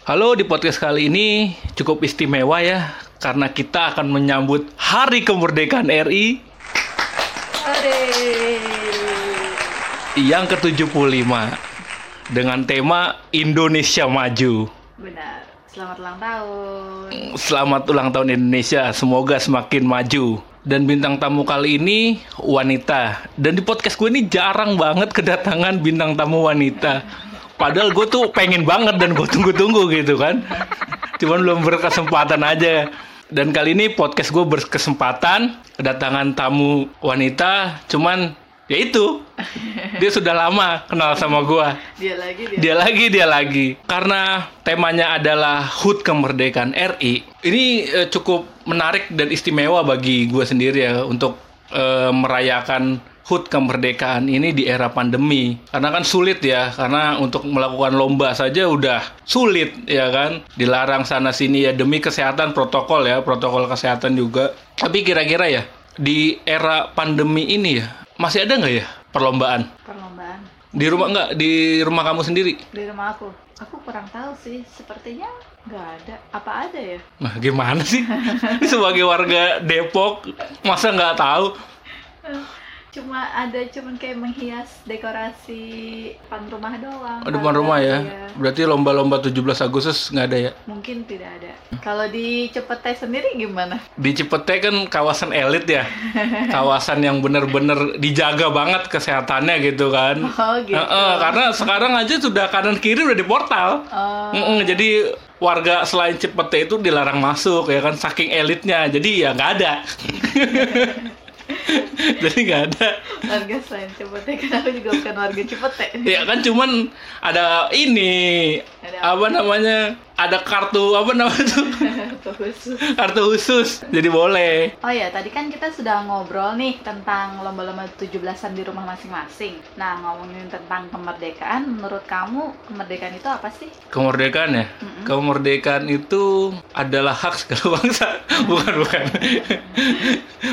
Halo, di podcast kali ini cukup istimewa ya, karena kita akan menyambut Hari Kemerdekaan RI yang ke-75 dengan tema Indonesia Maju. Benar. Selamat ulang tahun. Selamat ulang tahun Indonesia, semoga semakin maju. Dan bintang tamu kali ini wanita. Dan di podcast gue ini jarang banget kedatangan bintang tamu wanita. Padahal gue tuh pengen banget dan gue tunggu-tunggu gitu kan. Cuman belum berkesempatan aja. Dan kali ini podcast gue berkesempatan kedatangan tamu wanita. Cuman ya itu dia sudah lama kenal sama gue. Dia lagi dia. Dia lagi, dia lagi. Karena temanya adalah HUT Kemerdekaan RI. Ini eh, cukup menarik dan istimewa bagi gue sendiri ya untuk eh, merayakan HUT kemerdekaan ini di era pandemi. Karena kan sulit ya, karena untuk melakukan lomba saja udah sulit ya kan. Dilarang sana sini ya demi kesehatan protokol ya, protokol kesehatan juga. Tapi kira-kira ya di era pandemi ini ya masih ada nggak ya perlombaan? Perlombaan Di rumah nggak? Di rumah kamu sendiri? di rumah aku. Aku kurang tahu sih. Sepertinya nggak ada. Apa ada ya? Nah, gimana sih? Sebagai warga Depok, masa nggak tahu? Cuma ada cuman kayak menghias dekorasi depan rumah doang. Oh, depan rumah ya? Iya. Berarti lomba-lomba 17 Agustus nggak ada ya? Mungkin tidak ada. Kalau di Cepete sendiri gimana? Di Cipete kan kawasan elit ya? Kawasan yang bener-bener dijaga banget kesehatannya gitu kan? Oh gitu. Heeh, karena sekarang aja sudah kanan kiri udah di portal. Oh, Mm-mm, jadi warga selain Cipete itu dilarang masuk ya kan saking elitnya. Jadi ya nggak ada. jadi nggak ada. warga selain Cepete kan aku juga bukan warga Cepete. Ya kan cuman ada ini Ada apa namanya? Ada kartu apa namanya tuh? Tuh, khusus. kartu khusus. Jadi boleh. Oh ya, tadi kan kita sudah ngobrol nih tentang lomba-lomba 17-an di rumah masing-masing. Nah, ngomongin tentang kemerdekaan, menurut kamu kemerdekaan itu apa sih? Kemerdekaan ya? Kemerdekaan itu adalah hak segala bangsa. bukan, bukan.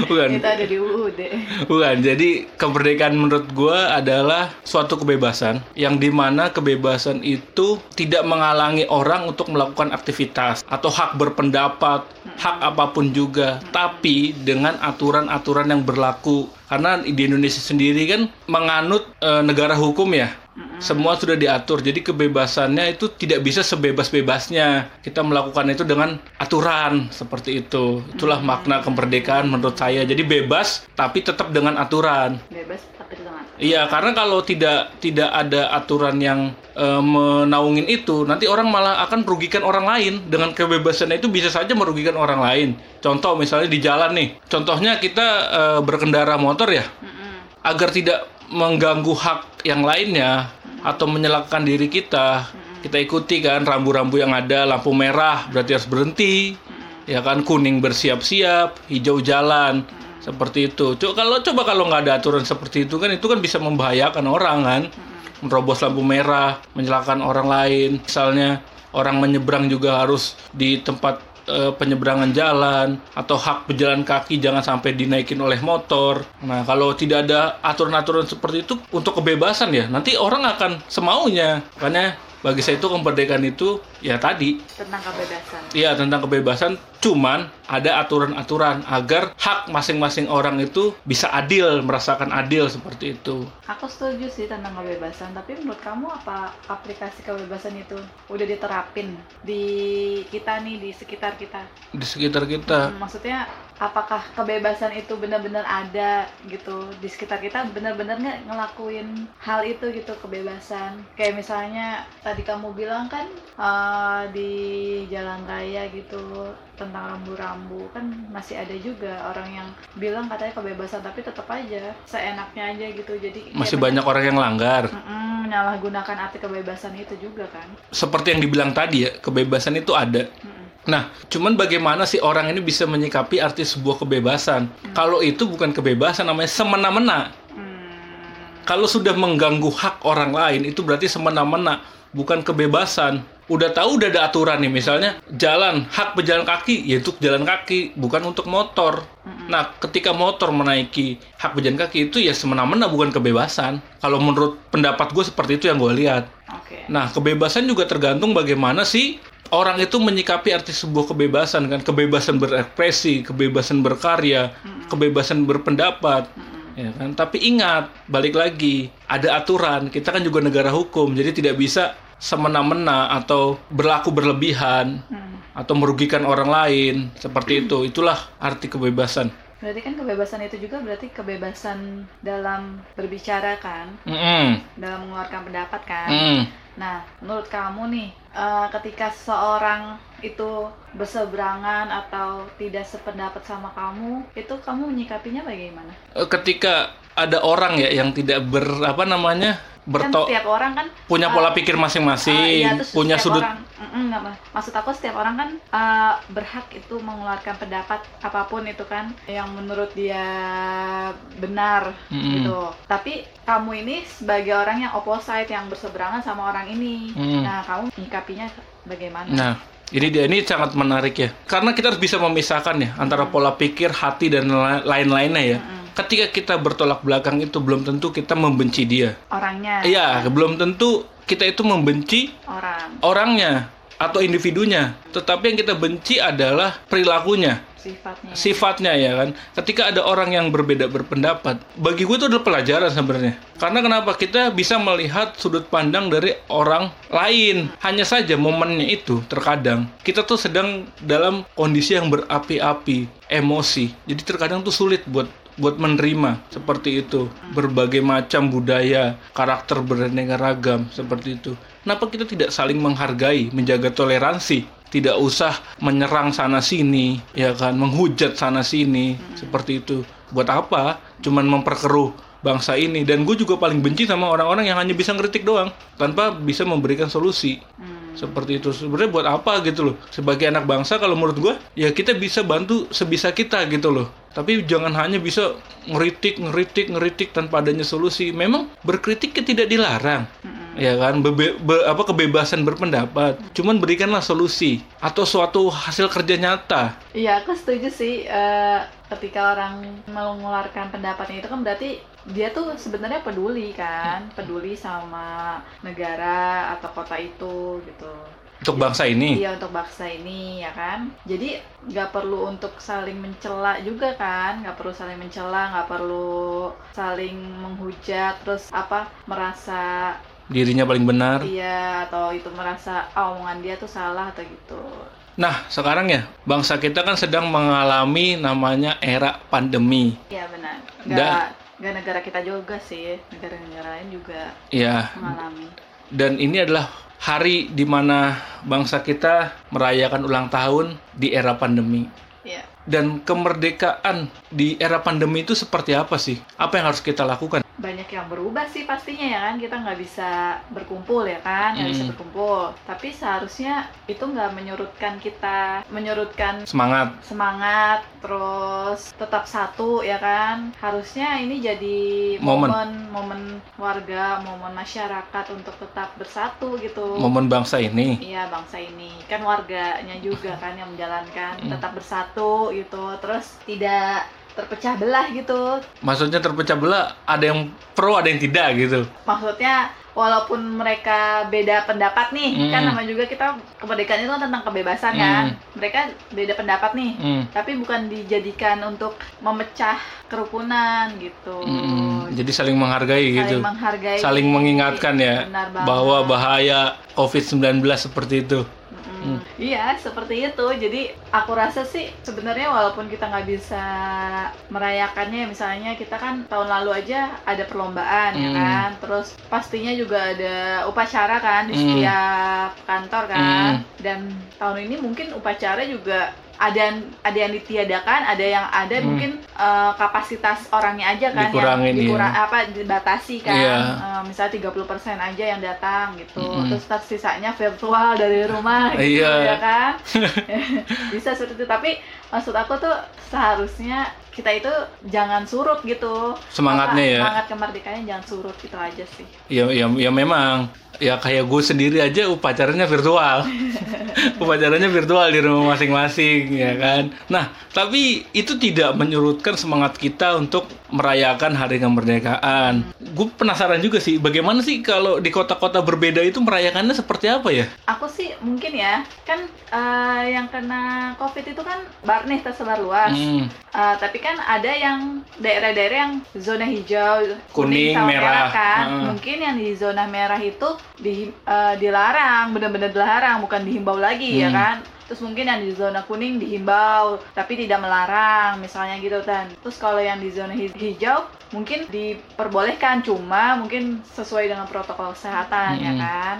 bukan. Kita ada di UUD. Bukan. Jadi kemerdekaan menurut gua adalah suatu kebebasan yang di mana kebebasan itu tidak menghalangi orang untuk melakukan aktivitas atau hak berpendapat, hak apa pun juga, tapi dengan aturan-aturan yang berlaku. Karena di Indonesia sendiri kan menganut eh, negara hukum ya. Semua sudah diatur. Jadi kebebasannya itu tidak bisa sebebas-bebasnya. Kita melakukan itu dengan aturan seperti itu. Itulah makna kemerdekaan menurut saya. Jadi bebas tapi tetap dengan aturan. Bebas tapi dengan Iya, karena kalau tidak tidak ada aturan yang eh, menaungin itu, nanti orang malah akan merugikan orang lain. Dengan kebebasannya itu bisa saja merugikan orang lain. Contoh misalnya di jalan nih. Contohnya kita eh, berkendara motor ya, agar tidak mengganggu hak yang lainnya atau menyelamatkan diri kita. Kita ikuti kan rambu-rambu yang ada, lampu merah berarti harus berhenti. Ya kan kuning bersiap-siap, hijau jalan. Seperti itu. Coba kalau coba kalau nggak ada aturan seperti itu kan itu kan bisa membahayakan orang kan. Menerobos lampu merah, menyelamatkan orang lain. Misalnya orang menyeberang juga harus di tempat eh, penyeberangan jalan atau hak pejalan kaki jangan sampai dinaikin oleh motor. Nah, kalau tidak ada aturan-aturan seperti itu untuk kebebasan ya, nanti orang akan semaunya. Makanya bagi saya itu kemerdekaan itu ya tadi tentang kebebasan. Iya tentang kebebasan, cuman ada aturan-aturan agar hak masing-masing orang itu bisa adil, merasakan adil seperti itu. Aku setuju sih tentang kebebasan, tapi menurut kamu apa aplikasi kebebasan itu udah diterapin di kita nih di sekitar kita? Di sekitar kita. Hmm, Maksudnya apakah kebebasan itu benar-benar ada gitu di sekitar kita benar-benar nggak ngelakuin hal itu gitu kebebasan kayak misalnya tadi kamu bilang kan eh, di jalan raya gitu tentang rambu-rambu kan masih ada juga orang yang bilang katanya kebebasan tapi tetap aja seenaknya aja gitu jadi kayak Masih banyak orang yang langgar. Menyalahgunakan arti kebebasan itu juga kan Seperti yang dibilang tadi ya, kebebasan itu ada. Mm-mm. Nah, cuman bagaimana sih orang ini bisa menyikapi arti sebuah kebebasan? Kalau itu bukan kebebasan, namanya semena-mena. Hmm, Kalau sudah mengganggu hak orang lain, itu berarti semena-mena, bukan kebebasan. Udah tahu udah ada aturan nih, misalnya jalan hak pejalan kaki, ya untuk jalan kaki, bukan untuk motor. Nah, ketika motor menaiki hak pejalan kaki itu ya semena-mena, bukan kebebasan. Kalau menurut pendapat gue seperti itu yang gue lihat. oke Nah, kebebasan juga tergantung bagaimana sih orang itu menyikapi arti sebuah kebebasan kan, kebebasan berekspresi, kebebasan berkarya, kebebasan berpendapat. Ya kan? Tapi ingat, balik lagi, ada aturan. Kita kan juga negara hukum, jadi tidak bisa semena-mena atau berlaku berlebihan Hmm. atau merugikan orang lain seperti itu. Itulah arti kebebasan. Berarti kan kebebasan itu juga berarti kebebasan dalam berbicara kan, Mm-mm. dalam mengeluarkan pendapat kan. Mm. Nah, menurut kamu nih, eh, ketika seorang itu berseberangan atau tidak sependapat sama kamu, itu kamu menyikapinya bagaimana? Eh, Ketika ada orang ya yang tidak ber apa namanya kan berto setiap orang kan punya pola pikir eh, masing-masing, iya, terus punya sudut orang, nggak, Ma. maksud aku setiap orang kan eh, berhak itu mengeluarkan pendapat apa pun itu kan yang menurut dia benar Mm-mm. gitu. Tapi kamu ini sebagai orang yang opposite yang berseberangan sama orang ini. Mm. Nah, kamu menyikapinya bagaimana? Nah, ini dia ini sangat menarik ya. Karena kita harus bisa memisahkan ya antara pola pikir, hati dan la- lain-lainnya ya. Mm-mm. Ketika kita bertolak belakang itu belum tentu kita membenci dia. Orangnya. Iya, belum tentu kita itu membenci Orang, orangnya atau individunya. Tetapi yang kita benci adalah perilakunya, sifatnya. sifatnya ya kan. Ketika ada orang yang berbeda berpendapat, bagi gue itu adalah pelajaran sebenarnya. Karena kenapa kita bisa melihat sudut pandang dari orang lain. Hanya saja momennya itu terkadang kita tuh sedang dalam kondisi yang berapi-api, emosi. Jadi terkadang tuh sulit buat buat menerima seperti itu berbagai macam budaya karakter beraneka ragam seperti itu kenapa kita tidak saling menghargai menjaga toleransi tidak usah menyerang sana sini ya kan menghujat sana sini seperti itu. Buat apa? Cuman memperkeruh bangsa ini. Dan gue juga paling benci sama orang-orang yang hanya bisa ngeritik doang tanpa bisa memberikan solusi. Hmm. Seperti itu. Sebenarnya buat apa gitu loh. Sebagai anak bangsa kalau menurut gue ya kita bisa bantu sebisa kita gitu loh. Tapi jangan hanya bisa ngeritik ngeritik ngeritik tanpa adanya solusi. Memang berkritik kan tidak dilarang. Ya kan? Bebe- be- apa kebebasan berpendapat. Cuman berikanlah solusi atau suatu hasil kerja nyata. Iya, aku setuju sih. eh, ketika orang mengeluarkan pendapatnya itu kan berarti dia tuh sebenarnya peduli kan, peduli sama negara atau kota itu gitu. untuk bangsa ini Iya untuk bangsa ini ya kan. Jadi nggak perlu untuk saling mencela juga kan, nggak perlu saling mencela, nggak perlu saling menghujat, terus apa merasa dirinya paling benar iya atau itu merasa ah, omongan dia tuh salah atau gitu. nah sekarang ya bangsa kita kan sedang mengalami namanya era pandemi Iya benar. Nggak nggak negara kita juga sih, negara-negara lain juga ya mengalami. dan ini adalah hari di mana bangsa kita merayakan ulang tahun di era pandemi. Iya. Dan kemerdekaan di era pandemi itu seperti apa sih? Apa yang harus kita lakukan? Banyak yang berubah sih pastinya ya kan kita nggak bisa berkumpul ya kan nggak bisa Hmm. berkumpul tapi seharusnya itu nggak menyurutkan kita menyurutkan Semangat. semangat terus tetap satu ya kan harusnya ini jadi Momen. momen momen warga momen masyarakat untuk tetap bersatu gitu Momen bangsa ini. Iya bangsa ini kan warganya juga kan yang menjalankan Hmm. tetap bersatu gitu terus tidak terpecah belah gitu Maksudnya terpecah belah, ada yang pro, ada yang tidak gitu. maksudnya walaupun mereka beda pendapat nih Hmm. kan nama juga kita kemerdekaan itu kan tentang kebebasan kan mereka beda pendapat nih Hmm. tapi bukan dijadikan untuk memecah kerukunan gitu Mm-mm. Jadi saling menghargai saling gitu. menghargai Saling mengingatkan ya bahwa bahaya COVID-19 seperti itu. Mm-mm. Iya, seperti itu. Jadi aku rasa sih sebenarnya walaupun kita nggak bisa merayakannya, misalnya kita kan tahun lalu aja ada perlombaan ya Hmm. kan, terus pastinya juga ada upacara kan di Hmm. setiap kantor kan, Hmm. dan tahun ini mungkin upacara juga ada yang ada yang ditiadakan, ada yang ada Hmm. mungkin eh, kapasitas orangnya aja kan Dikurangin, yang dikurang iya. apa dibatasi kan. Iya. Eh, misalnya 30% aja yang datang gitu. Mm-mm. Terus sisanya virtual dari rumah gitu Iya. ya kan. Bisa seperti itu, tapi maksud aku tuh seharusnya kita itu jangan surut gitu. Semangatnya Apa, ya. Semangat kemerdekaannya jangan surut gitu aja sih. Ya, ya, ya memang. Ya kayak gue sendiri aja upacaranya virtual. upacaranya virtual di rumah masing-masing, ya kan. Nah, tapi itu tidak menyurutkan semangat kita untuk merayakan hari kemerdekaan. Gue penasaran juga sih, bagaimana sih kalau di kota-kota berbeda itu merayakannya seperti apa ya? Aku sih mungkin ya, kan eh, yang kena COVID itu kan bar nih tersebar luas. Hmm, Eh, tapi kan ada yang daerah-daerah yang zona hijau, Kuning, sama merah. kan. Heeh. Mungkin yang di zona merah itu di, eh, dilarang, benar-benar dilarang, bukan dihimbau lagi ya Hmm. kan. Terus mungkin yang di zona kuning dihimbau, tapi tidak melarang, misalnya gitu kan. Terus kalau yang di zona hij- hijau mungkin diperbolehkan, cuma mungkin sesuai dengan protokol kesehatan ya Hmm. kan.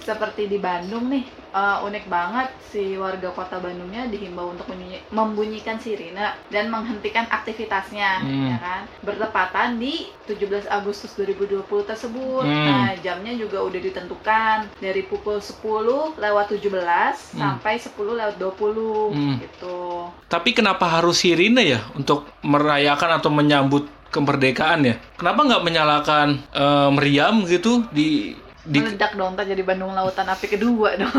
Seperti di Bandung nih, eh, unik banget si warga kota Bandungnya dihimbau untuk membunyi- membunyikan sirine dan menghentikan aktivitasnya, Hmm. ya kan? Bertepatan di 17 Agustus 2020 tersebut. Hmm. Nah, jamnya juga udah ditentukan dari pukul 10 lewat 17 Hmm. sampai 10 lewat 20 Hmm. gitu. Tapi kenapa harus sirine ya untuk merayakan atau menyambut kemerdekaan ya? Kenapa nggak menyalakan eh, meriam gitu di di Meledak dong, ntar jadi Bandung Lautan Api kedua dong.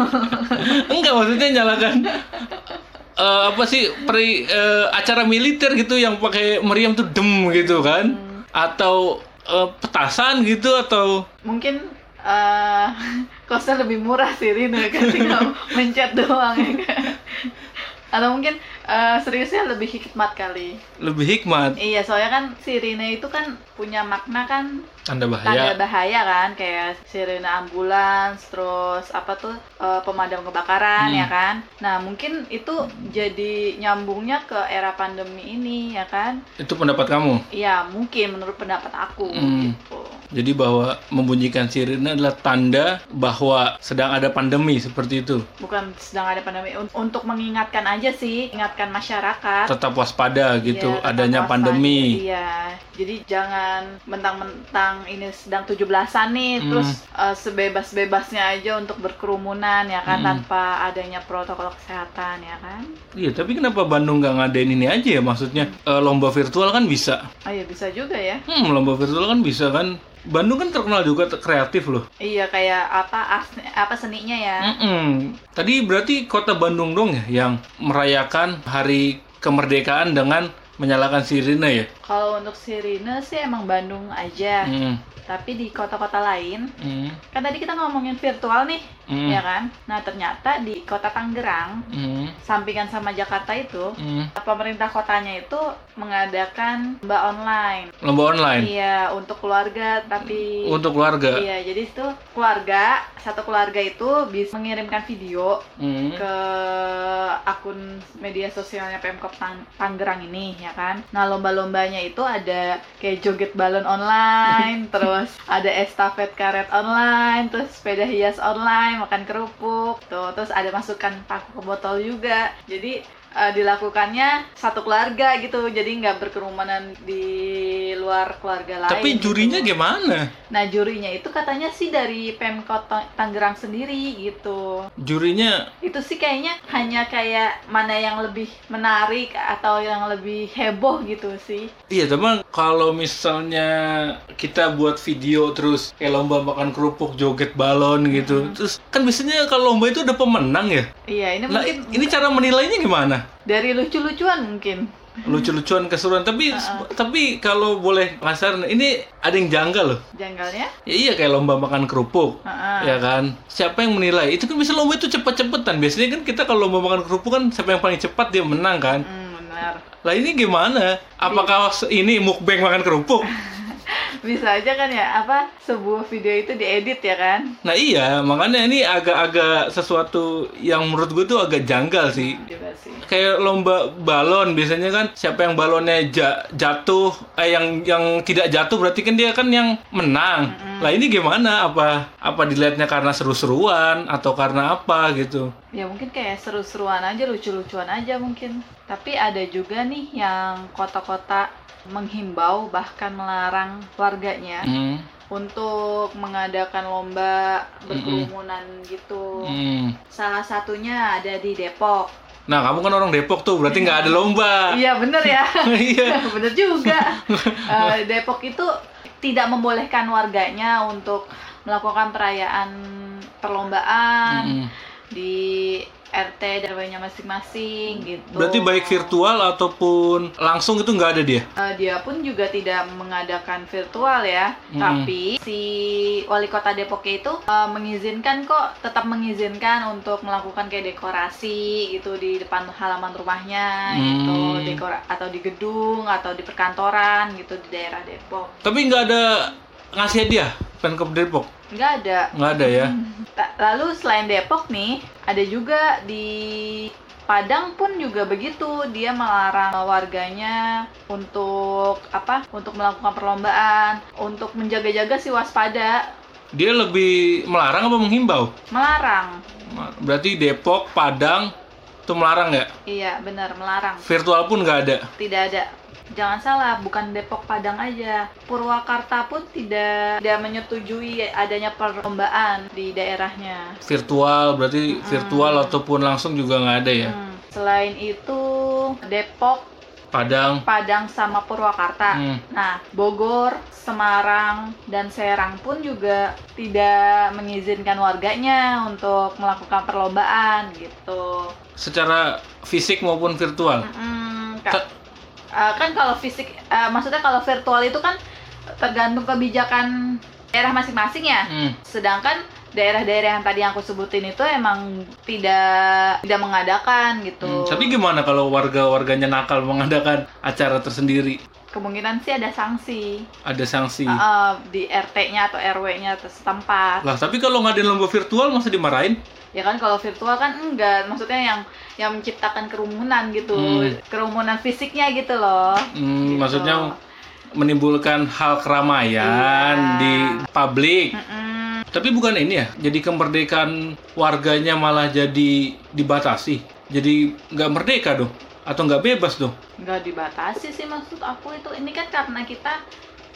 enggak maksudnya nyalakan eh, apa sih peri, eh, acara militer gitu yang pakai meriam tuh dem gitu kan? Hmm. Atau eh, petasan gitu atau Mungkin eh kosnya lebih murah sirine kan tinggal mencet doang ya kan. Atau mungkin eh, seriusnya lebih hikmat kali. lebih hikmat Iya, soalnya kan sirine itu kan punya makna kan tanda tanda bahaya? bahaya kan kayak sirine ambulans terus apa tuh eh, pemadam kebakaran Hmm. ya kan nah mungkin itu jadi nyambungnya ke era pandemi ini ya kan Itu pendapat kamu? iya mungkin menurut pendapat aku Hmm. gitu Jadi bahwa membunyikan sirine adalah tanda bahwa sedang ada pandemi seperti itu. bukan sedang ada pandemi Un- untuk mengingatkan aja sih ingatkan masyarakat Tetap waspada gitu tetap adanya waspada. pandemi. Iya. Jadi jangan mentang-mentang ini sedang 17-an nih Hmm. terus eh, sebebas-bebasnya aja untuk berkerumunan ya kan Hmm. tanpa adanya protokol kesehatan ya kan. Iya, tapi kenapa Bandung nggak ngadain ini aja ya? Maksudnya eh, lomba virtual kan bisa. Oh iya bisa juga ya. Hmm, lomba virtual kan bisa kan. Bandung kan terkenal juga kreatif loh. Iya kayak apa as- apa seninya ya. Mm-mm. Tadi berarti kota Bandung dong ya yang merayakan hari kemerdekaan dengan menyalakan sirine ya? Kalau untuk sirine sih emang Bandung aja. Hmm, Tapi di kota-kota lain hmm, kan tadi kita ngomongin virtual nih hmm, ya kan. Nah ternyata di kota Tangerang hmm, sampingan sama Jakarta itu hmm. pemerintah kotanya itu mengadakan lomba online. Lomba online Iya, untuk keluarga tapi untuk keluarga. Iya, jadi itu keluarga, satu keluarga itu bisa mengirimkan video Hmm, ke akun media sosialnya Pemkop Tang- Tangerang ini ya kan. Nah, lomba-lombanya itu ada kayak joget balon online, terus ada estafet karet online, terus sepeda hias online, makan kerupuk, tuh, terus ada masukan paku ke botol juga. Jadi eh, dilakukannya satu keluarga gitu, jadi nggak berkerumunan di luar keluarga lain. Tapi jurinya gitu. gimana? Nah jurinya itu katanya sih dari Pemkot Tang- Tangerang sendiri gitu. Jurinya Itu sih kayaknya hanya kayak mana yang lebih menarik atau yang lebih heboh gitu sih. Iya, teman. Kalau misalnya kita buat video terus kayak lomba makan kerupuk, joget balon gitu, terus kan biasanya kalau lomba itu ada pemenang ya. Iya ini Nah, mungkin ini cara menilainya gimana? Dari lucu-lucuan mungkin. Lucu-lucuan keseruan. Tapi tapi kalau boleh kasar, ini ada yang janggal loh. Janggalnya? Ya iya kayak lomba makan kerupuk. Heeh. Ya kan? Siapa yang menilai? Itu kan bisa lomba itu cepet-cepetan. Biasanya kan kita kalau lomba makan kerupuk kan siapa yang paling cepat dia menang kan. Hmm, benar. Lah ini gimana? Apakah se- ini mukbang makan kerupuk? Bisa aja kan ya apa sebuah video itu diedit ya kan? Nah iya, makanya ini agak-agak sesuatu yang menurut gue tuh agak janggal sih. Juga sih. Kayak lomba balon biasanya kan siapa yang balonnya ja- jatuh, eh yang yang tidak jatuh berarti kan dia kan yang menang. Lah ini gimana? Apa apa dilihatnya karena seru-seruan atau karena apa gitu? Ya mungkin kayak seru-seruan aja, lucu-lucuan aja mungkin. Tapi ada juga nih yang kota-kota menghimbau bahkan melarang warganya Hmm. untuk mengadakan lomba berkerumunan gitu. Hmm. Salah satunya ada di Depok. Nah kamu kan orang Depok tuh berarti nggak ada lomba. Iya bener ya, Iya. bener juga. Eh, Depok itu tidak membolehkan warganya untuk melakukan perayaan perlombaan Mm-mm. di RT dan RW-nya masing-masing gitu. Berarti baik virtual ataupun langsung itu nggak ada dia? Eh, dia pun juga tidak mengadakan virtual ya, Mm. tapi si wali kota Depok itu eh, mengizinkan kok, tetap mengizinkan untuk melakukan kayak dekorasi gitu di depan halaman rumahnya gitu, Hmm. dekora atau di gedung atau di perkantoran gitu di daerah Depok. Tapi nggak ada ngasih hadiah Pemkab Depok? Nggak ada. Nggak ada ya? Lalu selain Depok nih, ada juga di Padang pun juga begitu, dia melarang warganya untuk apa? Untuk melakukan perlombaan, untuk menjaga-jaga si waspada, Dia lebih melarang apa menghimbau? melarang. Berarti Depok, Padang itu melarang nggak? Iya, benar, melarang. Virtual pun nggak ada. Tidak ada. Jangan salah, bukan Depok Padang aja. Purwakarta pun tidak tidak menyetujui adanya perlombaan di daerahnya. Virtual berarti virtual ataupun langsung juga nggak ada ya? Hmm. Selain itu, Depok Padang. Padang sama Purwakarta. Hmm. Nah, Bogor, Semarang, dan Serang pun juga tidak mengizinkan warganya untuk melakukan perlombaan gitu. Secara fisik maupun virtual. Mm-mm, Ka- Ta- eh, kan kalau fisik, eh, maksudnya kalau virtual itu kan tergantung kebijakan daerah masing-masing ya. Hmm. Sedangkan daerah-daerah yang tadi yang aku sebutin itu emang tidak tidak mengadakan gitu. Hmm, Tapi gimana kalau warga-warganya nakal mengadakan acara tersendiri? Kemungkinan sih ada sanksi. Ada sanksi. Uh, di RT-nya atau RW-nya setempat. Lah, tapi kalau ngadain lomba virtual masa dimarahin? Ya kan kalau virtual kan enggak, maksudnya yang yang menciptakan kerumunan gitu, Hmm. kerumunan fisiknya gitu loh. Hmm, Gitu. Maksudnya menimbulkan hal keramaian Iya. di publik. Mm-mm. Tapi bukan ini ya, jadi kemerdekaan warganya malah jadi dibatasi. Jadi nggak merdeka dong, atau nggak bebas dong. Nggak dibatasi sih maksud aku itu. Ini kan karena kita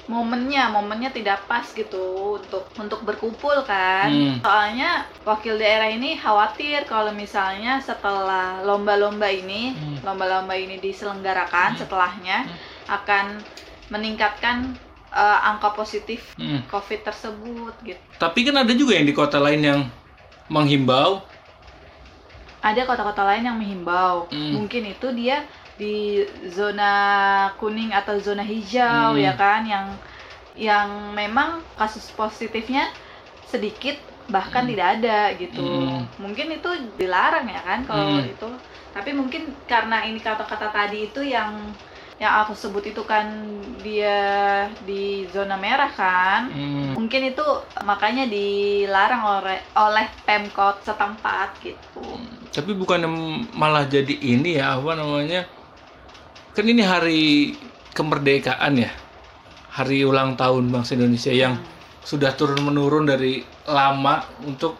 momennya, momennya tidak pas gitu untuk untuk berkumpul kan. Hmm. Soalnya wakil daerah ini khawatir kalau misalnya setelah lomba-lomba ini, Hmm. lomba-lomba ini diselenggarakan setelahnya akan meningkatkan eh, angka positif Hmm. COVID tersebut gitu. Tapi kan ada juga yang di kota lain yang menghimbau. Ada kota-kota lain yang menghimbau. Hmm. Mungkin itu dia di zona kuning atau zona hijau Hmm. ya kan yang yang memang kasus positifnya sedikit bahkan tidak ada gitu. Hmm. Mungkin itu dilarang ya kan kalau Hmm. itu. Tapi mungkin karena ini kata-kata tadi itu yang yang aku sebut itu kan dia di zona merah kan. Hmm. Mungkin itu makanya dilarang oleh oleh Pemkot setempat gitu. Tapi bukan malah jadi ini ya apa namanya? Kan ini hari kemerdekaan ya, hari ulang tahun bangsa Indonesia yang sudah turun menurun dari lama untuk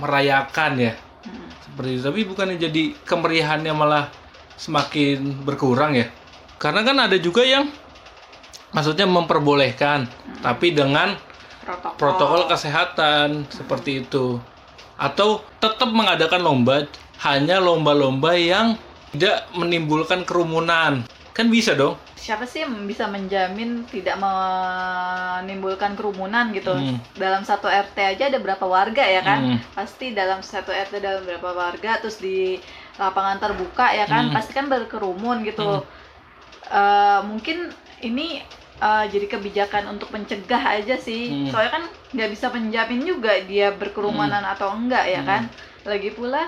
merayakan ya Hmm. seperti itu. Tapi bukannya jadi kemeriahannya malah semakin berkurang ya? Karena kan ada juga yang maksudnya memperbolehkan, tapi dengan Protokol. protokol kesehatan seperti itu atau tetap mengadakan lomba hanya lomba-lomba yang tidak menimbulkan kerumunan kan bisa dong Siapa sih yang bisa menjamin tidak menimbulkan kerumunan gitu? Hmm. Dalam satu RT aja ada berapa warga ya kan? Hmm. Pasti dalam satu RT dalam berapa warga terus di lapangan terbuka ya kan? Hmm. Pasti kan berkerumun gitu. Hmm. Eh, mungkin ini eh, jadi kebijakan untuk mencegah aja sih. Hmm. Soalnya kan nggak bisa menjamin juga dia berkerumunan atau enggak ya Hmm. kan? Lagi pula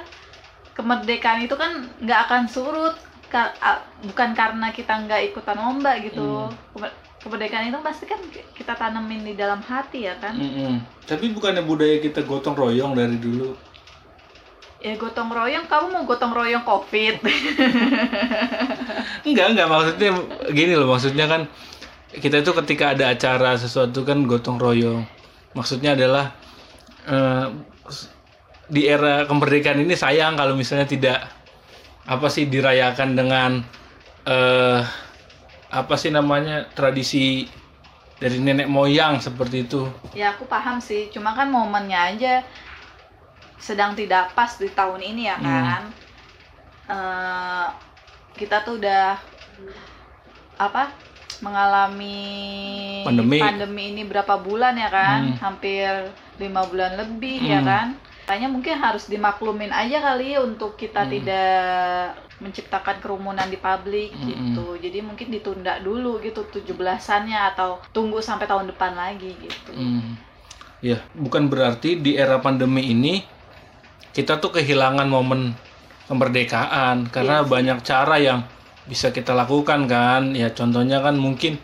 kemerdekaan itu kan nggak akan surut ka- bukan karena kita nggak ikutan lomba gitu. Hmm. Kemer- Kemerdekaan itu pasti kan kita tanemin di dalam hati ya kan? Mm-mm. tapi bukannya budaya kita gotong royong dari dulu Ya gotong royong, kamu mau gotong royong covid? enggak enggak maksudnya gini loh maksudnya kan kita itu ketika ada acara sesuatu kan gotong royong. Maksudnya adalah eh, di era kemerdekaan ini sayang kalau misalnya tidak apa sih dirayakan dengan eh apa sih namanya tradisi dari nenek moyang seperti itu. Ya aku paham sih, cuma kan momennya aja sedang tidak pas di tahun ini ya Hmm. kan? Eh, kita tuh udah apa mengalami Pandemi. pandemi ini berapa bulan ya kan? Hmm. Hampir lima bulan lebih ya Hmm. kan? Tanya mungkin harus dimaklumin aja kali ya untuk kita Hmm. tidak menciptakan kerumunan di publik Mm-mm. gitu. Jadi mungkin ditunda dulu gitu 17-annya atau tunggu sampai tahun depan lagi gitu. Hmm. Ya, bukan berarti di era pandemi ini kita tuh kehilangan momen kemerdekaan karena Iya sih. banyak cara yang bisa kita lakukan kan. Ya contohnya kan mungkin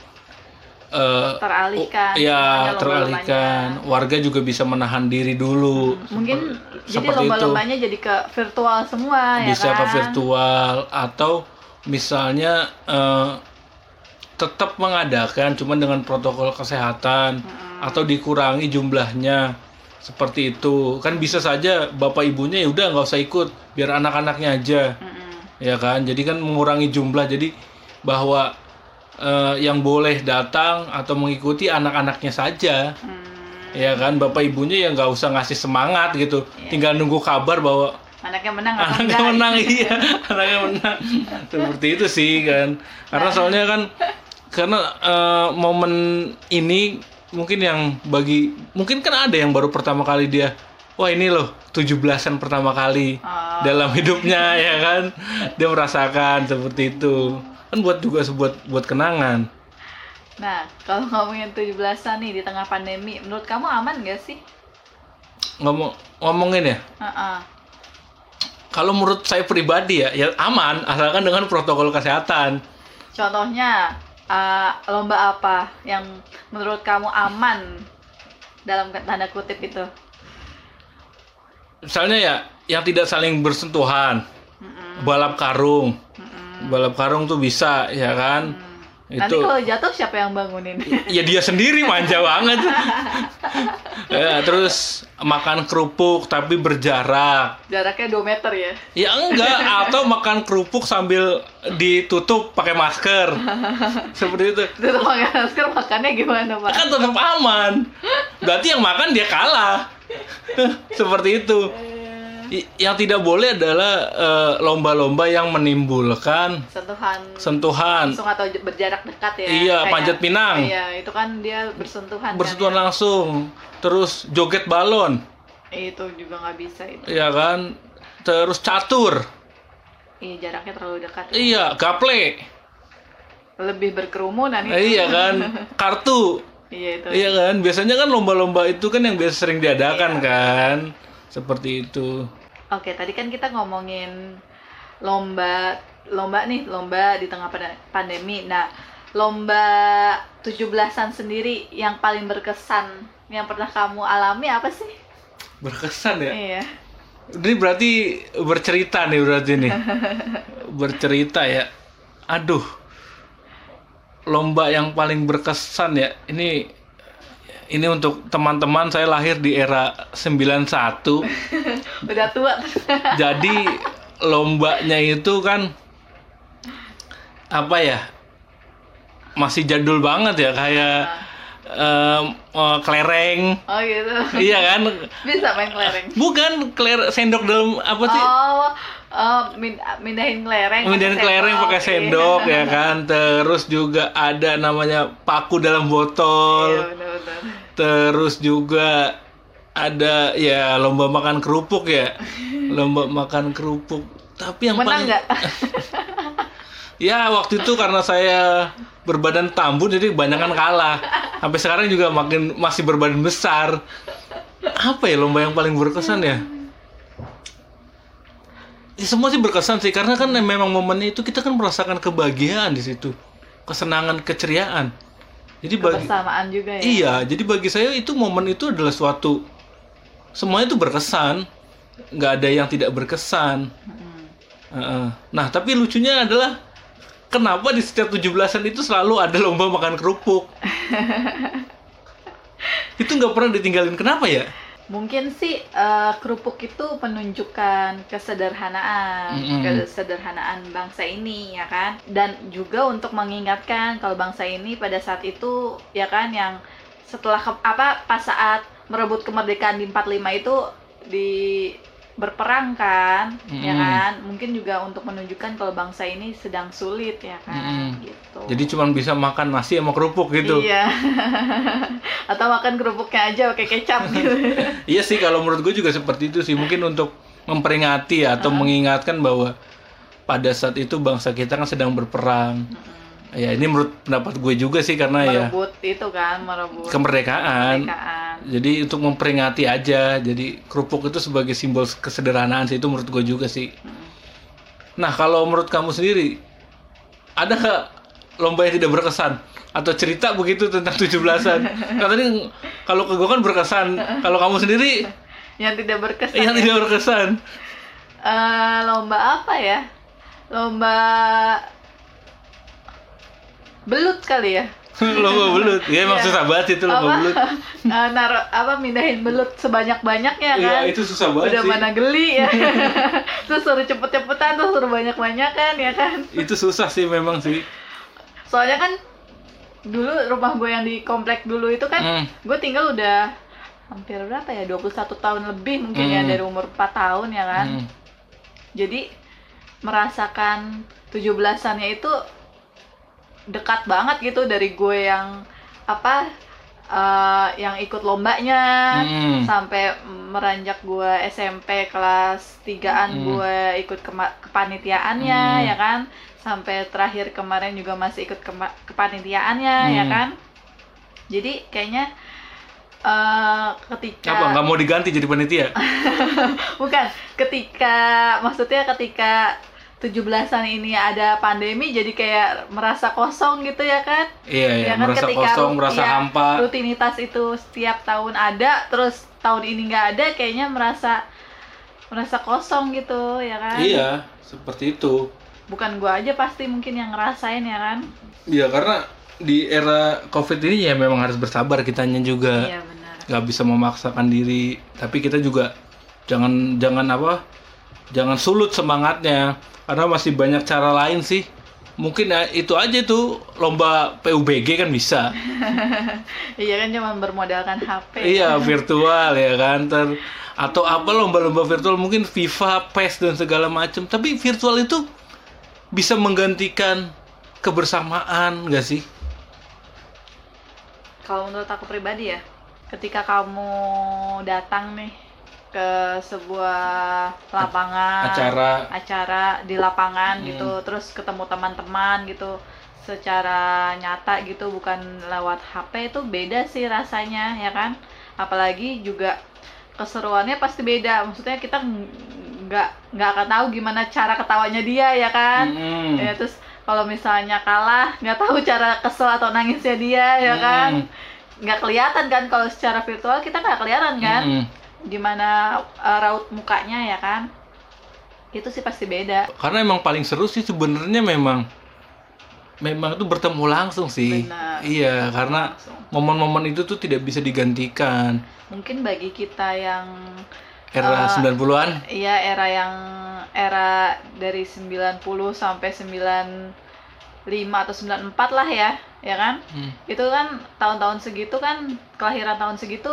eh Teralihkan. ya teralihkan. Warga juga bisa menahan diri dulu. Mungkin Seperti- jadi lomba-lombanya jadi ke virtual semua bisa ya kan. ke virtual atau misalnya eh, tetap mengadakan cuman dengan protokol kesehatan Mm-mm. atau dikurangi jumlahnya seperti itu. Kan bisa saja bapak ibunya ya udah nggak usah ikut biar anak-anaknya aja. Mm-mm. ya kan? Jadi kan mengurangi jumlah. Jadi bahwa eh, yang boleh datang atau mengikuti anak-anaknya saja. Hmm. ya kan? Bapak ibunya ya nggak usah ngasih semangat gitu. Tinggal nunggu kabar bahwa Anaknya menang atau anaknya enggak? menang iya. Anaknya menang. Seperti itu sih kan? Karena soalnya kan karena eh, momen ini mungkin yang bagi mungkin kan ada yang baru pertama kali dia wah ini loh 17-an pertama kali Oh. dalam hidupnya ya kan dia merasakan seperti itu kan buat juga buat buat kenangan Nah, kalau ngomongin 17-an nih di tengah pandemi, menurut kamu aman gak sih? ngomong ngomongin ya Heeh. kalau menurut saya pribadi ya ya aman asalkan dengan protokol kesehatan Contohnya, eh, lomba apa yang menurut kamu aman dalam tanda kutip itu? misalnya ya yang tidak saling bersentuhan Mm-mm. balap karung Mm-mm. balap karung tuh bisa ya kan Hmm. Nanti itu kalau jatuh siapa yang bangunin? ya dia sendiri manja banget. Ya, terus makan kerupuk tapi berjarak. Jaraknya 2 meter ya. ya enggak. Atau makan kerupuk sambil ditutup pakai masker. Seperti itu. Itu pakai masker makannya gimana, Pak? kan tetap aman. Berarti yang makan dia kalah. Seperti itu. I- yang tidak boleh adalah eh, lomba-lomba yang menimbulkan Sentuhan sentuhan langsung atau berjarak dekat ya. Iya, Kayak- panjat pinang. Iya, itu kan dia bersentuhan. bersentuhan kan, langsung terus joget balon ya. Itu juga nggak bisa itu. ya kan terus catur Iya, jaraknya terlalu dekat. iya gaple Lebih berkerumunan itu. iya kan kartu Iya itu. iya kan biasanya kan lomba-lomba itu kan yang biasa sering diadakan Iya. kan seperti itu Oke, tadi kan kita ngomongin lomba lomba nih, lomba di tengah pandemi. Nah, lomba 17-an sendiri yang paling berkesan yang pernah kamu alami apa sih? berkesan ya Iya. ini berarti bercerita nih berarti nih bercerita ya aduh lomba yang paling berkesan ya ini ini untuk teman-teman saya lahir di era 91 Udah tua. jadi lombanya itu kan apa ya masih jadul banget ya kayak em, eh, kelereng oh gitu. iya kan Bisa main kelereng. bukan keler sendok dalam apa sih Oh, oh min- mindahin kelereng. Pakai kelereng sendok. pakai Iya. sendok ya kan. Terus juga ada namanya paku dalam botol. Iya, benar-benar. Terus juga ada ya lomba makan kerupuk ya. Lomba makan kerupuk. Tapi yang Menang paling? Ya waktu itu karena saya berbadan tambun jadi kebanyakan kalah. Sampai sekarang juga makin masih berbadan besar. Apa ya lomba yang paling berkesan ya? Ya, semua sih berkesan sih karena kan memang momennya itu kita kan merasakan kebahagiaan di situ, kesenangan, keceriaan. Jadi bagi Kebersamaan juga ya. iya, jadi bagi saya itu momen itu adalah suatu semuanya itu berkesan, nggak ada yang tidak berkesan. Mm. Heeh. Nah, tapi lucunya adalah kenapa di setiap 17-an itu selalu ada lomba makan kerupuk? itu nggak pernah ditinggalin. Kenapa ya? Mungkin sih eh, kerupuk itu menunjukkan kesederhanaan, Mm-mm. kesederhanaan bangsa ini ya kan. Dan juga untuk mengingatkan kalau bangsa ini pada saat itu ya kan yang setelah ke- apa pas saat merebut kemerdekaan di 45 itu di berperang kan ya Mm-mm. kan mungkin juga untuk menunjukkan kalau bangsa ini sedang sulit ya kan Mm-mm. gitu Jadi cuma bisa makan nasi sama kerupuk gitu. iya atau makan kerupuknya aja pakai kecap gitu Iya sih kalau menurut gue juga seperti itu sih. Mungkin untuk memperingati atau mengingatkan bahwa pada saat itu bangsa kita kan sedang berperang. Ya ini menurut pendapat gue juga sih karena ya merebut itu kan merebut kemerdekaan. kemerdekaan Jadi untuk memperingati aja. Jadi kerupuk itu sebagai simbol kesederhanaan sih itu menurut gue juga sih. Nah kalau menurut kamu sendiri ada nggak lomba yang tidak berkesan atau cerita begitu tentang 17-an? Kan tadi kalau ke gue kan berkesan. Kalau kamu sendiri yang tidak berkesan yang ya. tidak berkesan. Eh, lomba apa ya lomba belut kali ya lomba belut. Ya emang Iya. susah banget itu lomba apa belut. Eh, naruh apa mindahin belut sebanyak banyaknya Iya kan itu susah banget udah sih. mana geli ya terus suruh cepet-cepetan terus suruh banyak-banyakan ya kan Itu susah sih memang sih. soalnya kan dulu rumah gue yang di komplek dulu itu kan Hmm. gue tinggal udah hampir berapa ya 21 tahun lebih mungkin ya Hmm. dari umur 4 tahun ya kan Hmm. jadi merasakan 17-annya itu dekat banget gitu dari gue yang apa eh, yang ikut lombanya Hmm. sampai meranjak gue SMP kelas 3-an Hmm. gue ikut kepanitiaannya Hmm. ya kan sampai terakhir kemarin juga masih ikut kepanitiaannya ya Hmm. kan jadi kayaknya eh, ketika Apa nggak mau diganti jadi panitia? bukan ketika maksudnya ketika 17-an ini ada pandemi jadi kayak merasa kosong gitu ya kan? Iya ya, Ya kan, merasa ketika kosong, merasa iya, hampa. rutinitas itu setiap tahun ada terus tahun ini nggak ada kayaknya merasa merasa kosong gitu ya kan? Iya, seperti itu. bukan gua aja pasti mungkin yang ngerasain ya kan? Iya karena di era covid ini ya memang harus bersabar kitanya juga iya benar. nggak bisa memaksakan diri. Tapi kita juga jangan jangan apa jangan sulut semangatnya karena masih banyak cara lain sih. Mungkin ya, itu aja tuh lomba PUBG kan bisa. Iya kan cuma bermodalkan HP iya virtual ya kan. Ter- atau apa lomba-lomba virtual. Mungkin FIFA PES dan segala macam tapi virtual itu bisa menggantikan kebersamaan nggak sih? Kalau menurut aku pribadi ya, ketika kamu datang nih ke sebuah lapangan acara acara di lapangan Hmm. gitu, terus ketemu teman-teman gitu secara nyata gitu bukan lewat HP itu beda sih rasanya ya kan apalagi juga keseruannya pasti beda maksudnya kita ng- nggak nggak akan tahu gimana cara ketawanya dia ya kan Mm. ya terus kalau misalnya kalah nggak tahu cara kesel atau nangisnya dia ya kan Mm. nggak kelihatan kan kalau secara virtual kita nggak kelihatan kan Mm. Gimana uh, raut mukanya ya kan? Itu sih pasti beda. Karena emang paling seru sih sebenarnya memang memang itu bertemu langsung sih. Benar. iya karena momen-momen itu tuh tidak bisa digantikan. Mungkin bagi kita yang era Eh, 90-an iya era yang era dari 90 sampai 95 atau 94 lah ya ya kan? Hmm. itu kan tahun-tahun segitu kan kelahiran tahun segitu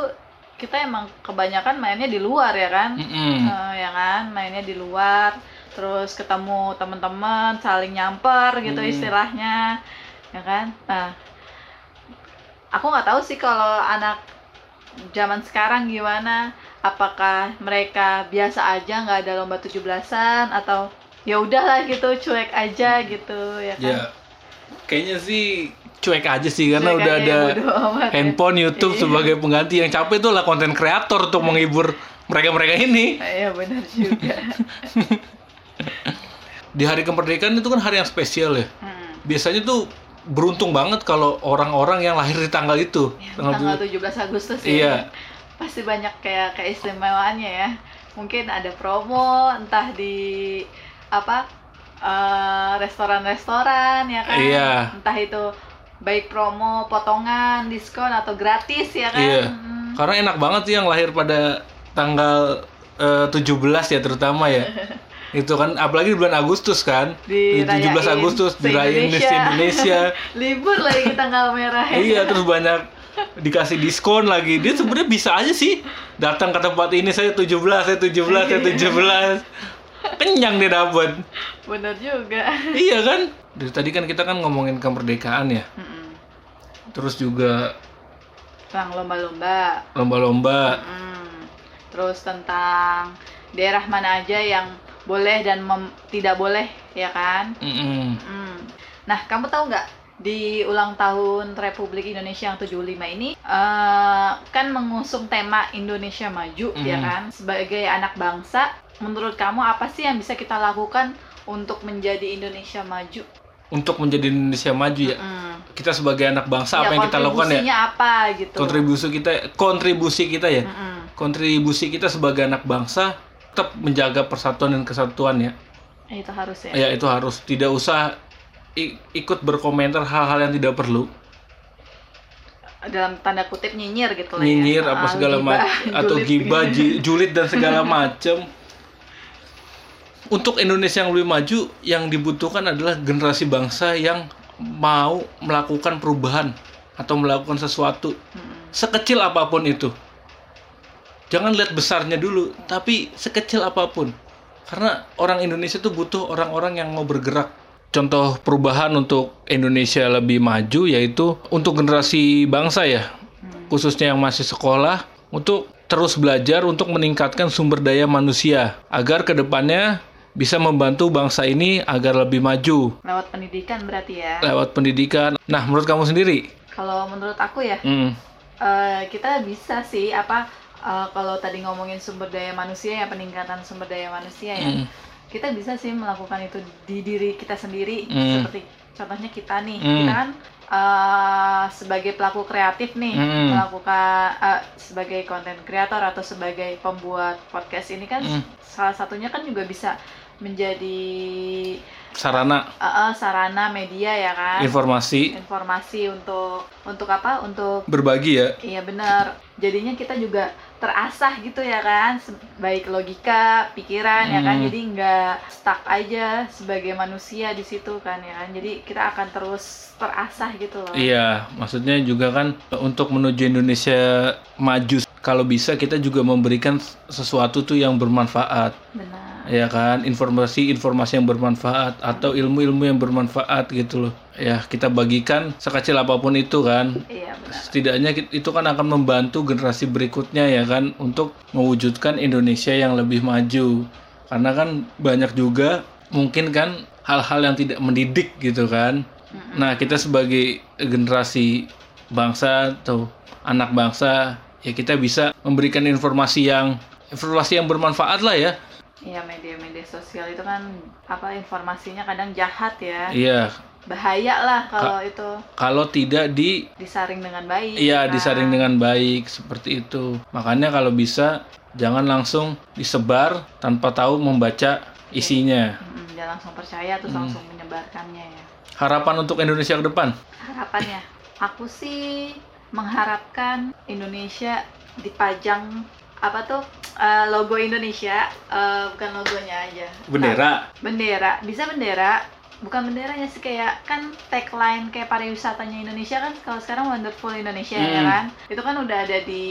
kita emang kebanyakan mainnya di luar ya kan? Mm-mm. Eh, ya kan? Mainnya di luar terus ketemu teman-teman saling nyamper gitu Hmm. istilahnya ya kan? Nah aku nggak tahu sih kalau anak zaman sekarang gimana. Apakah mereka biasa aja nggak ada lomba 17-an atau ya udahlah gitu cuek aja gitu ya kan? Ya kayaknya sih cuek aja sih karena Cuek udah ada ya. handphone YouTube Iya. sebagai pengganti yang capek itu lah konten kreator untuk menghibur mereka-mereka ini Iya benar juga. di hari kemerdekaan itu kan hari yang spesial ya Hmm. biasanya tuh beruntung banget kalau orang-orang yang lahir di tanggal itu Tanggal 17 Agustus ya. Iya. Pasti banyak kayak keistimewaannya ya. Mungkin ada promo entah di apa eh, restoran-restoran ya kan. Iya. Entah itu baik promo, potongan, diskon atau gratis ya kan. Iya. Hmm. Karena enak banget sih yang lahir pada tanggal eh, 17 ya terutama ya. itu kan apalagi di bulan Agustus kan. Di 17 Dirayain Agustus dirayain di se-Indonesia. Indonesia. Libur lagi tanggal merah. ya. iya, terus banyak dikasih diskon lagi dia sebenarnya bisa aja sih datang ke tempat ini saya 17 saya 17 saya 17 kenyang dia dapat Bener juga. iya kan dari tadi kan kita kan ngomongin kemerdekaan ya Mm-mm. Terus juga Tentang lomba-lomba. lomba-lomba Mm. Terus tentang daerah mana aja yang boleh dan mem- tidak boleh, ya kan? Mm. Nah, kamu tahu nggak di ulang tahun Republik Indonesia yang 75 ini eh, kan mengusung tema Indonesia Maju, ya Mm. kan? Sebagai anak bangsa, menurut kamu apa sih yang bisa kita lakukan untuk menjadi Indonesia maju? Untuk menjadi Indonesia maju ya Mm. kita sebagai anak bangsa apa Ya, yang kita lakukan ya kontribusinya apa gitu? kontribusi kita kontribusi kita ya Mm-mm. kontribusi kita sebagai anak bangsa tetap menjaga persatuan dan kesatuan ya Itu harus ya. ya itu harus tidak usah ikut berkomentar hal-hal yang tidak perlu Dalam tanda kutip nyinyir gitu lah ya. nyinyir apa Ah, segala macam atau gibah ji- julid dan segala macam untuk Indonesia yang lebih maju yang dibutuhkan adalah generasi bangsa yang mau melakukan perubahan atau melakukan sesuatu. Mm-mm. sekecil apa pun itu. Jangan lihat besarnya dulu tapi sekecil apa pun. Karena orang Indonesia tuh butuh orang-orang yang mau bergerak. Contoh perubahan untuk Indonesia lebih maju yaitu untuk generasi bangsa ya. Hmm. khususnya yang masih sekolah untuk terus belajar untuk meningkatkan sumber daya manusia. Agar ke depannya bisa membantu bangsa ini agar lebih maju Lewat pendidikan berarti ya. lewat pendidikan. Nah, menurut kamu sendiri? Kalau menurut aku ya, Hmm, eh, kita bisa sih apa eh, kalau tadi ngomongin sumber daya manusia ya peningkatan sumber daya manusia ya. hmm, Kita bisa sih melakukan itu di diri kita sendiri Hmm. seperti contohnya kita nih. Hmm. Kita kan eh, sebagai pelaku kreatif nih Hmm. melakukan eh, sebagai konten kreator atau sebagai pembuat podcast ini kan Hmm. salah satunya kan juga bisa menjadi sarana. Eh, eh, sarana media ya kan? Informasi. Informasi untuk untuk apa? Untuk berbagi ya. iya benar jadinya kita juga terasah gitu ya kan? Baik logika pikiran ya kan? Hmm. jadi nggak stuck aja sebagai manusia di situ kan ya kan? Jadi kita akan terus terasah gitu loh. Iya, maksudnya juga kan untuk menuju Indonesia maju kalau bisa kita juga memberikan sesuatu tuh yang bermanfaat. benar ya kan informasi-informasi yang bermanfaat atau ilmu-ilmu yang bermanfaat gitu loh. Ya kita bagikan sekecil apa pun itu kan. Iya benar. Setidaknya itu kan akan membantu generasi berikutnya ya kan untuk mewujudkan Indonesia yang lebih maju. Karena kan banyak juga mungkin kan hal-hal yang tidak mendidik gitu kan. Mm-mm. nah kita sebagai generasi bangsa atau anak bangsa ya kita bisa memberikan informasi yang informasi yang bermanfaat lah ya iya media-media sosial itu kan apa informasinya kadang jahat ya. Iya. Bahaya lah kalau itu. kalau tidak di disaring dengan baik iya kan. disaring dengan baik seperti itu. Makanya kalau bisa jangan langsung disebar tanpa tahu membaca isinya. Mm-mm, jangan langsung percaya terus Hmm. langsung menyebarkannya ya. Harapan untuk Indonesia ke depan? Harapannya aku sih mengharapkan Indonesia dipajang apa tuh eh, logo Indonesia eh, bukan logonya aja. Bendera. Bendera. Bisa bendera. Bukan benderanya sih kayak kan tagline kayak pariwisatanya Indonesia kan kalau sekarang wonderful Indonesia ya Hmm. kan? Itu kan udah ada di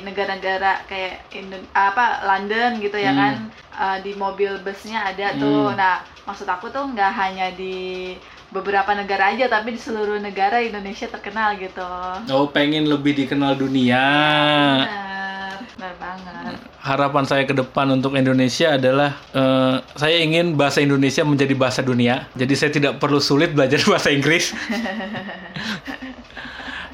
negara-negara kayak Indo- apa London gitu ya Hmm. kan? Eh, di mobil busnya ada tuh. Hmm. nah maksud aku tuh nggak hanya di beberapa negara aja tapi di seluruh negara Indonesia terkenal gitu. Oh pengen lebih dikenal dunia. Banget harapan saya ke depan untuk Indonesia adalah eh, saya ingin bahasa Indonesia menjadi bahasa dunia. Jadi saya tidak perlu sulit belajar bahasa Inggris.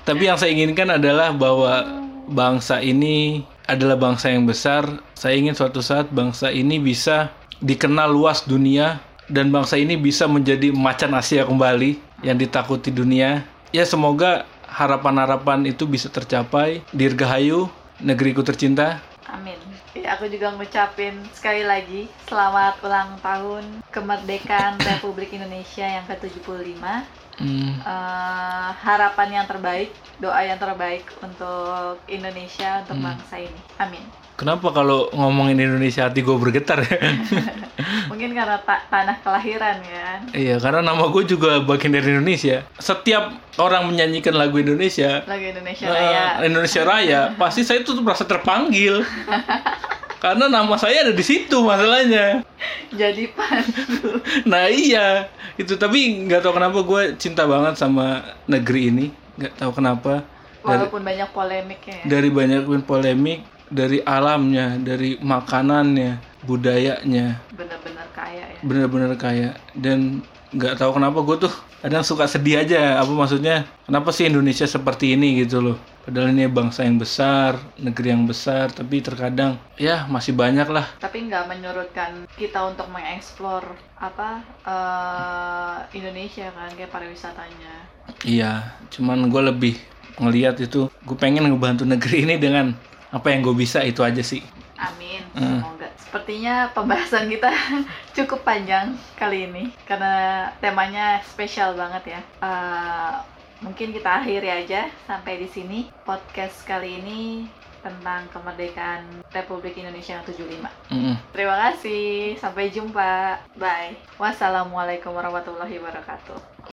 Tapi yang saya inginkan adalah bahwa bangsa ini adalah bangsa yang besar. Saya ingin suatu saat bangsa ini bisa dikenal luas dunia dan bangsa ini bisa menjadi macan Asia kembali yang ditakuti dunia. Ya semoga harapan-harapan itu bisa tercapai. Dirgahayu, negeriku tercinta. Amin. Aku juga ngucapin sekali lagi selamat ulang tahun kemerdekaan Republik Indonesia yang ke-75. Hmm. Eh, harapan yang terbaik, doa yang terbaik untuk Indonesia, untuk Hmm. bangsa ini. Amin. Kenapa kalau ngomongin Indonesia hati gue bergetar ya? Mungkin karena ta- tanah kelahiran kan Iya, karena nama gue juga bagian dari Indonesia. Setiap orang menyanyikan lagu Indonesia, lagu Indonesia eh, Raya Indonesia Raya, pasti saya tuh merasa terpanggil. karena nama saya ada di situ masalahnya. jadi pandu Nah iya, itu tapi nggak tahu kenapa gue cinta banget sama negeri ini. Nggak tahu kenapa. Dari, walaupun banyak polemiknya ya. dari banyak polemik, dari alamnya, dari makanannya, budayanya, bener-bener kaya ya. Bener-bener kaya. Dan nggak tahu kenapa gue tuh kadang suka sedih aja. Apa maksudnya? Kenapa sih Indonesia seperti ini gitu loh? Padahal ini bangsa yang besar negeri yang besar tapi terkadang ya masih banyak lah. Tapi nggak menyurutkan kita untuk mengeksplor apa eh, Indonesia kan kayak pariwisatanya. Iya cuman gue lebih ngelihat itu gue pengen ngebantu negeri ini dengan apa yang gue bisa itu aja sih Amin, Hmm. semoga. Sepertinya pembahasan kita cukup panjang kali ini karena temanya spesial banget ya. Eh, mungkin kita akhiri aja sampai di sini podcast kali ini tentang kemerdekaan Republik Indonesia yang 75. Mm-mm. Terima kasih, sampai jumpa. Bye. Wassalamualaikum warahmatullahi wabarakatuh.